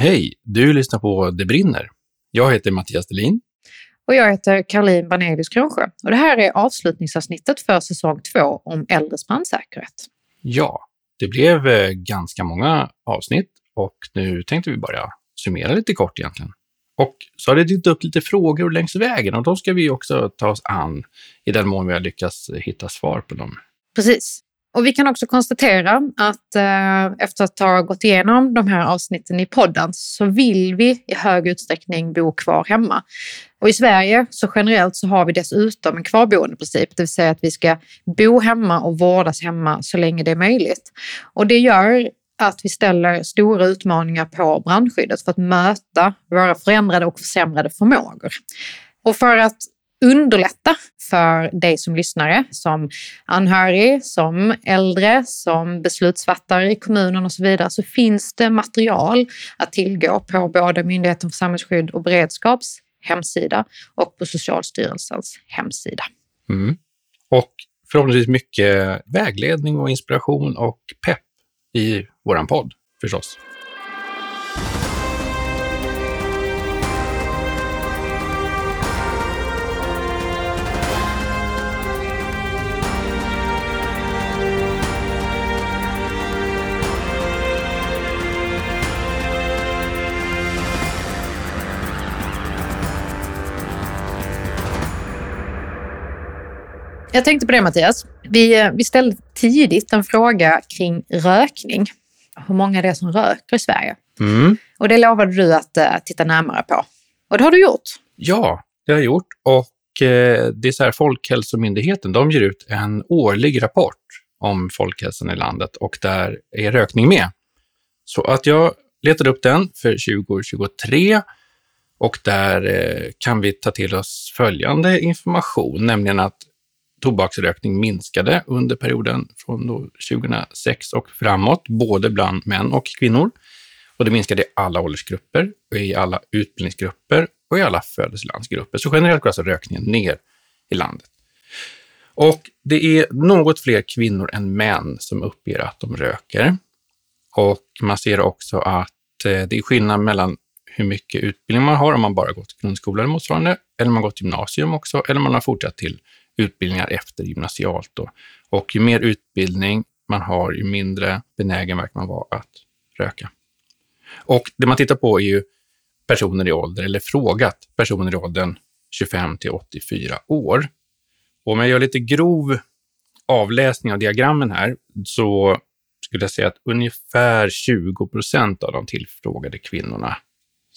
Hej! Du lyssnar på Det brinner. Jag heter Mattias Delin. Och jag heter Caroline Banelius Kronsjö. Och det här är avslutningsavsnittet för säsong två om äldres brandsäkerhet. Ja, det blev eh, ganska många avsnitt och nu tänkte vi bara summera lite kort egentligen. Och så har det dykt upp lite frågor längs vägen och de ska vi också ta oss an i den mån vi har lyckats hitta svar på dem. Precis. Och vi kan också konstatera att eh, efter att ha gått igenom de här avsnitten i podden så vill vi i hög utsträckning bo kvar hemma. Och i Sverige så generellt så har vi dessutom en kvarboendeprincip, det vill säga att vi ska bo hemma och vårdas hemma så länge det är möjligt. Och det gör att vi ställer stora utmaningar på brandskyddet för att möta våra förändrade och försämrade förmågor. Och för att underlätta för dig som lyssnare, som anhörig, som äldre, som beslutsfattare i kommunen och så vidare, så finns det material att tillgå på både Myndigheten för samhällsskydd och beredskaps hemsida och på Socialstyrelsens hemsida. Mm. Och förhoppningsvis mycket vägledning och inspiration och pepp i våran podd förstås. Jag tänkte på det Mattias. Vi, eh, vi ställde tidigt en fråga kring rökning. Hur många det är som röker i Sverige. Mm. Och det lovade du att uh, titta närmare på. Och det har du gjort. Ja, det har jag gjort. Och eh, det är så här, Folkhälsomyndigheten, de ger ut en årlig rapport om folkhälsan i landet och där är rökning med. Så att jag letade upp den för 2023 och där eh, kan vi ta till oss följande information, nämligen att tobaksrökning minskade under perioden från 2006 och framåt, både bland män och kvinnor. Och det minskade i alla åldersgrupper, i alla utbildningsgrupper och i alla födelselandsgrupper. Så generellt går alltså rökningen ner i landet. Och det är något fler kvinnor än män som uppger att de röker. Och man ser också att eh, det är skillnad mellan hur mycket utbildning man har om man bara gått grundskola eller motsvarande, eller man gått gymnasium också, eller man har fortsatt till utbildningar efter gymnasialt. Då. Och ju mer utbildning man har, ju mindre benägen verkar man vara att röka. Och det man tittar på är ju personer i ålder, eller frågat personer i åldern 25 till 84 år. Och om jag gör lite grov avläsning av diagrammen här så skulle jag säga att ungefär 20 procent av de tillfrågade kvinnorna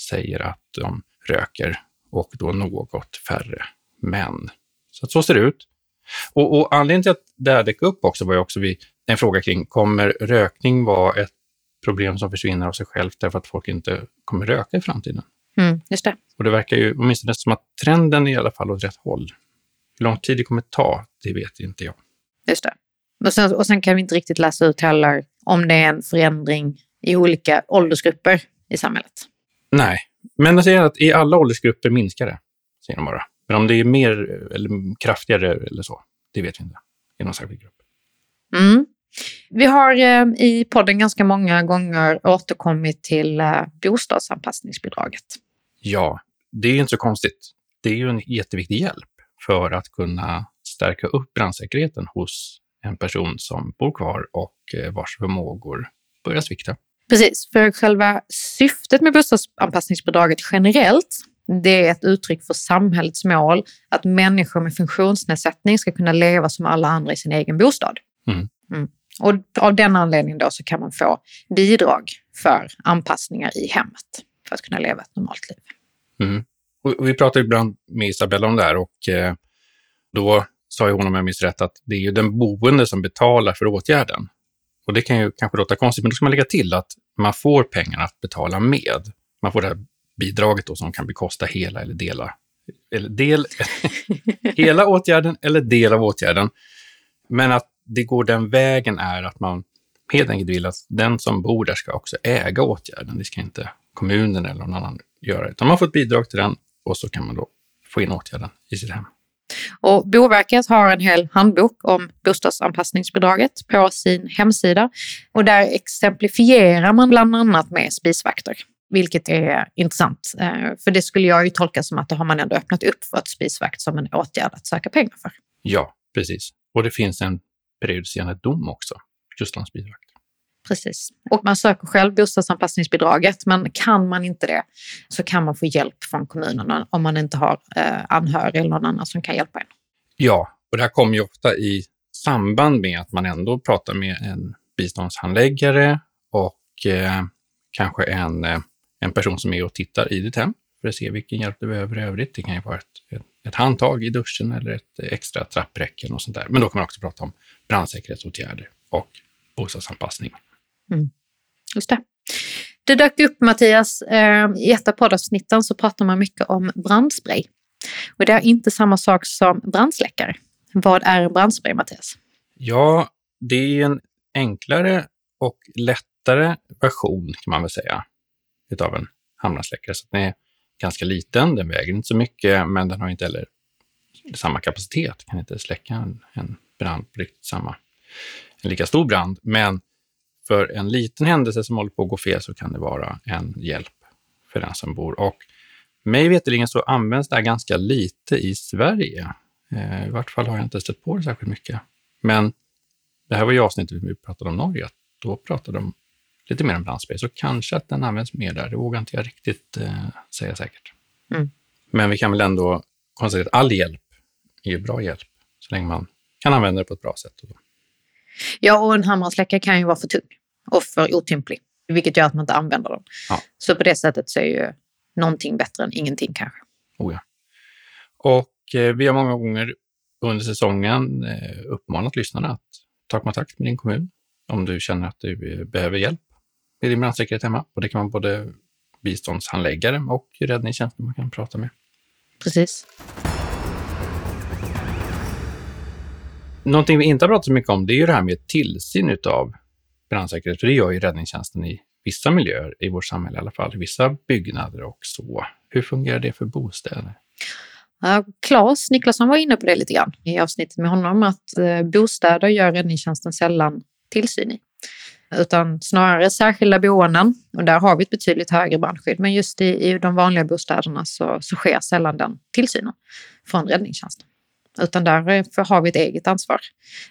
säger att de röker och då något färre män. Så att så ser det ut. Och, och anledningen till att det här dök upp också var ju också vi, en fråga kring, kommer rökning vara ett problem som försvinner av sig självt därför att folk inte kommer röka i framtiden? Mm, just det. Och det verkar ju åtminstone som att trenden är i alla fall åt rätt håll. Hur lång tid det kommer ta, det vet inte jag. Just det. Och sen, och sen kan vi inte riktigt läsa ut heller om det är en förändring i olika åldersgrupper i samhället. Nej, men jag säger att i alla åldersgrupper minskar det, säger de bara. Men om det är mer eller kraftigare eller så, det vet vi inte i någon särskild grupp. Mm. Vi har eh, i podden ganska många gånger återkommit till eh, bostadsanpassningsbidraget. Ja, det är ju inte så konstigt. Det är ju en jätteviktig hjälp för att kunna stärka upp brandsäkerheten hos en person som bor kvar och eh, vars förmågor börjar svikta. Precis, för själva syftet med bostadsanpassningsbidraget generellt det är ett uttryck för samhällets mål att människor med funktionsnedsättning ska kunna leva som alla andra i sin egen bostad. Mm. Mm. Och av den anledningen då så kan man få bidrag för anpassningar i hemmet för att kunna leva ett normalt liv. Mm. Och vi pratar ibland med Isabella om det här och eh, då sa hon, om jag minns rätt, att det är ju den boende som betalar för åtgärden. Och det kan ju kanske låta konstigt, men då ska man lägga till att man får pengarna att betala med. Man får det här bidraget då som kan bekosta hela eller delar eller del, hela åtgärden eller del av åtgärden. Men att det går den vägen är att man helt enkelt vill att den som bor där ska också äga åtgärden. Det ska inte kommunen eller någon annan göra, utan man får ett bidrag till den och så kan man då få in åtgärden i sitt hem. Och Boverket har en hel handbok om bostadsanpassningsbidraget på sin hemsida och där exemplifierar man bland annat med spisvakter vilket är intressant. Eh, för det skulle jag ju tolka som att då har man ändå öppnat upp för ett spisvakt som en åtgärd att söka pengar för. Ja, precis. Och det finns en prejudicerande dom också, just om spisvakt. Precis. Och man söker själv bostadsanpassningsbidraget, men kan man inte det så kan man få hjälp från kommunen om man inte har eh, anhörig eller någon annan som kan hjälpa en. Ja, och det här kommer ju ofta i samband med att man ändå pratar med en biståndshandläggare och eh, kanske en, eh, en person som är och tittar i ditt hem för att se vilken hjälp du behöver i övrigt. Det kan ju vara ett, ett, ett handtag i duschen eller ett extra trappräcke och sånt där. Men då kan man också prata om brandsäkerhetsåtgärder och bostadsanpassning. Mm. Just det. Det dök upp, Mattias, eh, i ett av poddavsnitten så pratar man mycket om brandspray. Och det är inte samma sak som brandsläckare. Vad är brandspray, Mattias? Ja, det är en enklare och lättare version kan man väl säga utav en hamnarsläckare. Så den är ganska liten, den väger inte så mycket, men den har inte heller samma kapacitet, kan inte släcka en, en brand på riktigt samma, en lika stor brand. Men för en liten händelse som håller på att gå fel så kan det vara en hjälp för den som bor. Och mig veterligen så används det här ganska lite i Sverige. Eh, I vart fall har jag inte stött på det särskilt mycket. Men det här var ju avsnittet vi pratade om Norge. Då pratade de lite mer om brandspray, så kanske att den används mer där. Det vågar inte jag riktigt eh, säga säkert. Mm. Men vi kan väl ändå konstatera att all hjälp är ju bra hjälp, så länge man kan använda det på ett bra sätt. Ja, och en hammarsläckare kan ju vara för tung och för otymplig, vilket gör att man inte använder dem. Ja. Så på det sättet så är ju någonting bättre än ingenting kanske. Oh ja. Och eh, vi har många gånger under säsongen eh, uppmanat lyssnarna att ta kontakt med din kommun om du känner att du behöver hjälp med din brandsäkerhet hemma. Och det kan vara både biståndshandläggare och räddningstjänsten man kan prata med. Precis. Någonting vi inte har pratat så mycket om, det är ju det här med tillsyn utav brandsäkerhet. För det gör ju räddningstjänsten i vissa miljöer i vårt samhälle i alla fall, vissa byggnader och så. Hur fungerar det för bostäder? Claes Niklasson var inne på det lite grann i avsnittet med honom, att eh, bostäder gör räddningstjänsten sällan tillsyn i. Utan snarare särskilda boenden och där har vi ett betydligt högre brandskydd. Men just i, i de vanliga bostäderna så, så sker sällan den tillsynen från räddningstjänsten. Utan där har vi ett eget ansvar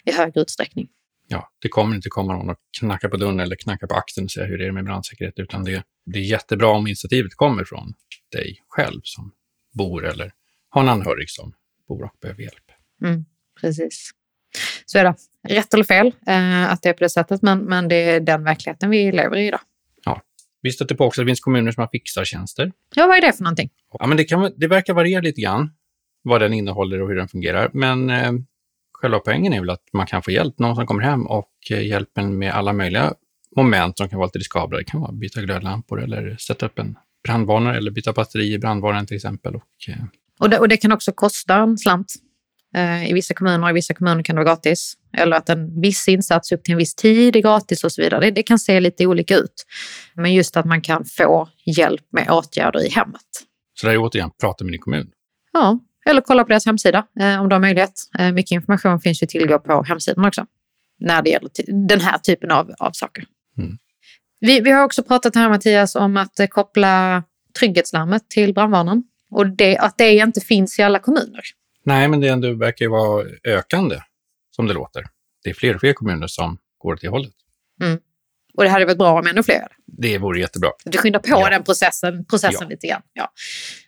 i högre utsträckning. Ja, det kommer inte komma någon och knacka på dörren eller knacka på axeln och säga hur det är med brandsäkerhet, utan det, det är jättebra om initiativet kommer från dig själv som bor eller har en anhörig som bor och behöver hjälp. Mm, precis. Så är det. Rätt eller fel eh, att det är på det sättet, men, men det är den verkligheten vi lever i idag. Ja. Vi stöter på också att det finns kommuner som har fixartjänster. Ja, vad är det för någonting? Ja, men det, kan, det verkar variera lite grann vad den innehåller och hur den fungerar. Men eh, själva poängen är väl att man kan få hjälp, någon som kommer hem och eh, hjälpen med alla möjliga moment som kan vara lite riskabla. Det kan vara att byta glödlampor eller sätta upp en brandvarnare eller byta batteri i brandvarnaren till exempel. Och, eh... och, det, och det kan också kosta en slant i vissa kommuner. I vissa kommuner kan det vara gratis. Eller att en viss insats upp till en viss tid är gratis och så vidare. Det, det kan se lite olika ut. Men just att man kan få hjälp med åtgärder i hemmet. Så det är återigen, prata med din kommun. Ja, eller kolla på deras hemsida eh, om du har möjlighet. Eh, mycket information finns ju tillgå på hemsidan också när det gäller den här typen av, av saker. Mm. Vi, vi har också pratat här Mattias om att eh, koppla trygghetslarmet till brandvarnaren och det, att det inte finns i alla kommuner. Nej, men det ändå verkar ju vara ökande som det låter. Det är fler och fler kommuner som går åt det hållet. Mm. Och det hade varit bra om ännu fler Det vore jättebra. Du skyndar på ja. den processen, processen ja. lite grann. Ja.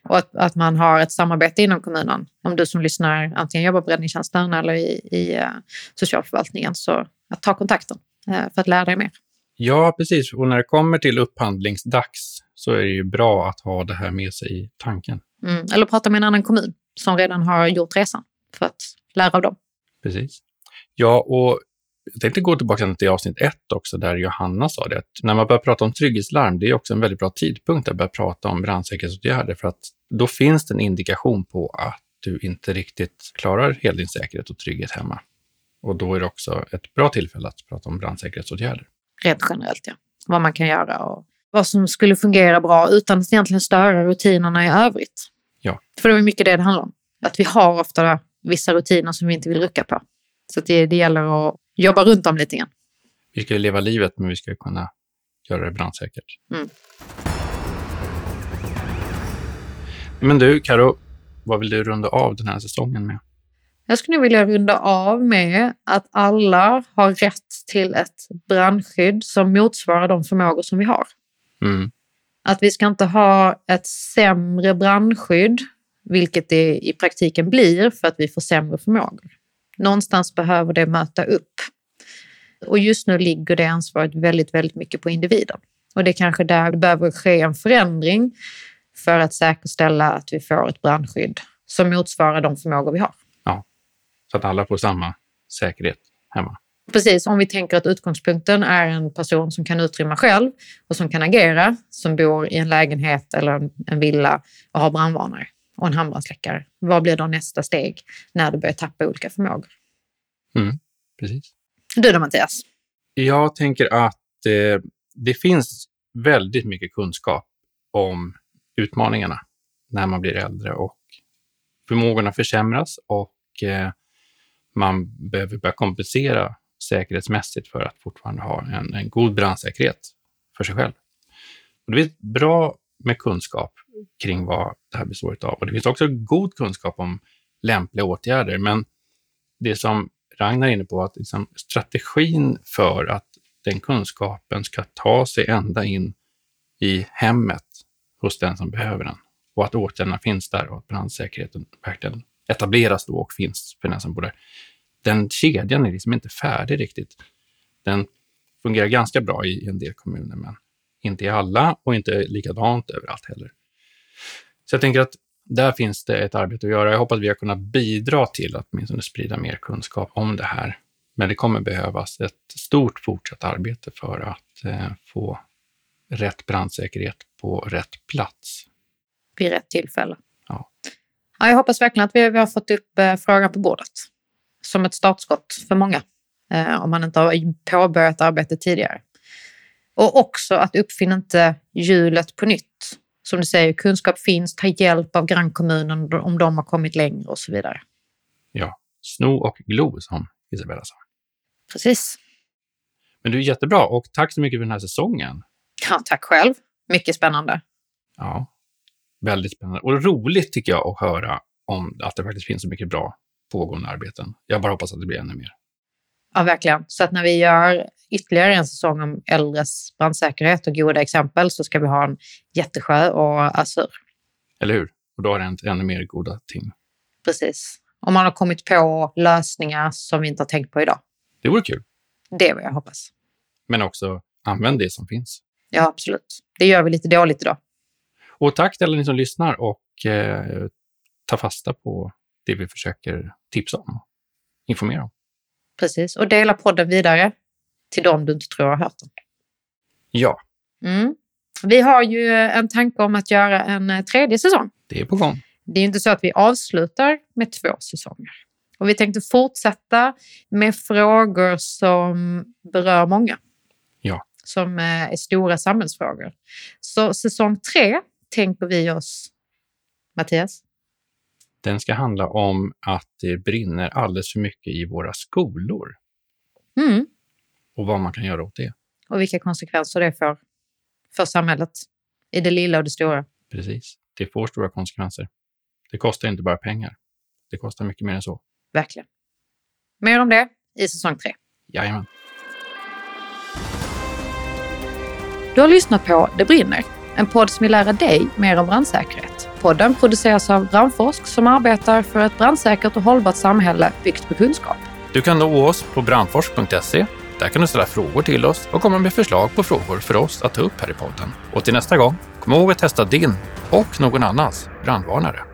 Och att, att, man har ett samarbete inom kommunen. Om du som lyssnar antingen jobbar på räddningstjänsten eller i, i uh, socialförvaltningen, så att ta kontakten uh, för att lära dig mer. Ja, precis. Och när det kommer till upphandlingsdags så är det ju bra att ha det här med sig i tanken. Mm. Eller prata med en annan kommun som redan har gjort resan för att lära av dem. Precis. Ja, och jag tänkte gå tillbaka till avsnitt ett också, där Johanna sa det, att när man börjar prata om trygghetslarm, det är också en väldigt bra tidpunkt att börja prata om brandsäkerhetsåtgärder, för att då finns det en indikation på att du inte riktigt klarar hela din säkerhet och trygghet hemma. Och då är det också ett bra tillfälle att prata om brandsäkerhetsåtgärder. Rent generellt, ja. Vad man kan göra och vad som skulle fungera bra utan att egentligen störa rutinerna i övrigt. Ja. För det är mycket det det handlar om. Att vi har ofta vissa rutiner som vi inte vill rucka på. Så det, det gäller att jobba runt dem lite grann. Vi ska leva livet, men vi ska kunna göra det brandsäkert. Mm. Men du, Karo, vad vill du runda av den här säsongen med? Jag skulle vilja runda av med att alla har rätt till ett brandskydd som motsvarar de förmågor som vi har. Mm. Att vi ska inte ha ett sämre brandskydd, vilket det i praktiken blir för att vi får sämre förmågor. Någonstans behöver det möta upp. Och just nu ligger det ansvaret väldigt, väldigt mycket på individen. Och det är kanske där det behöver ske en förändring för att säkerställa att vi får ett brandskydd som motsvarar de förmågor vi har. Ja, så att alla får samma säkerhet hemma. Precis, om vi tänker att utgångspunkten är en person som kan utrymma själv och som kan agera, som bor i en lägenhet eller en villa och har brandvarnare och en handbrandsläckare. Vad blir då nästa steg när du börjar tappa olika förmågor? Mm, precis. Du då Mattias? Jag tänker att eh, det finns väldigt mycket kunskap om utmaningarna när man blir äldre och förmågorna försämras och eh, man behöver börja kompensera säkerhetsmässigt för att fortfarande ha en, en god brandsäkerhet för sig själv. Och det finns bra med kunskap kring vad det här består av. Och det finns också god kunskap om lämpliga åtgärder, men det som Ragnar är inne på, att liksom strategin för att den kunskapen ska ta sig ända in i hemmet hos den som behöver den och att åtgärderna finns där och att brandsäkerheten verkligen etableras då och finns för den som bor där. Den kedjan är liksom inte färdig riktigt. Den fungerar ganska bra i en del kommuner, men inte i alla och inte likadant överallt heller. Så jag tänker att där finns det ett arbete att göra. Jag hoppas att vi har kunnat bidra till att åtminstone sprida mer kunskap om det här. Men det kommer behövas ett stort fortsatt arbete för att eh, få rätt brandsäkerhet på rätt plats. Vid rätt tillfälle. Ja. ja jag hoppas verkligen att vi, vi har fått upp eh, frågan på bordet som ett startskott för många eh, om man inte har påbörjat arbetet tidigare. Och också att uppfinna inte hjulet på nytt. Som du säger, kunskap finns, ta hjälp av grannkommunen om de har kommit längre och så vidare. Ja, sno och glo som Isabella sa. Precis. Men du är jättebra och tack så mycket för den här säsongen. Ja, tack själv. Mycket spännande. Ja, väldigt spännande. Och roligt tycker jag att höra om att det faktiskt finns så mycket bra pågående arbeten. Jag bara hoppas att det blir ännu mer. Ja, verkligen. Så att när vi gör ytterligare en säsong om äldres brandsäkerhet och goda exempel så ska vi ha en Jättesjö och Azur. Eller hur? Och då har det hänt ännu mer goda ting. Precis. Om man har kommit på lösningar som vi inte har tänkt på idag. Det vore kul. Det är vad jag hoppas. Men också använd det som finns. Ja, absolut. Det gör vi lite dåligt idag. Och tack till alla ni som lyssnar och eh, ta fasta på det vi försöker tipsa om och informera om. Precis, och dela podden vidare till dem du inte tror har hört den. Ja. Mm. Vi har ju en tanke om att göra en eh, tredje säsong. Det är på gång. Det är inte så att vi avslutar med två säsonger. Och vi tänkte fortsätta med frågor som berör många. Ja. Som eh, är stora samhällsfrågor. Så säsong tre tänker vi oss, Mattias? Den ska handla om att det brinner alldeles för mycket i våra skolor. Mm. Och vad man kan göra åt det. Och vilka konsekvenser det får för samhället i det lilla och det stora. Precis. Det får stora konsekvenser. Det kostar inte bara pengar. Det kostar mycket mer än så. Verkligen. Mer om det i säsong tre. Jajamän. Du har lyssnat på Det brinner, en podd som vill lära dig mer om brandsäkerhet. Podden produceras av Brandforsk som arbetar för ett brandsäkert och hållbart samhälle byggt på kunskap. Du kan nå oss på brandforsk.se. Där kan du ställa frågor till oss och komma med förslag på frågor för oss att ta upp här i podden. Och till nästa gång, kom ihåg att testa din och någon annans brandvarnare.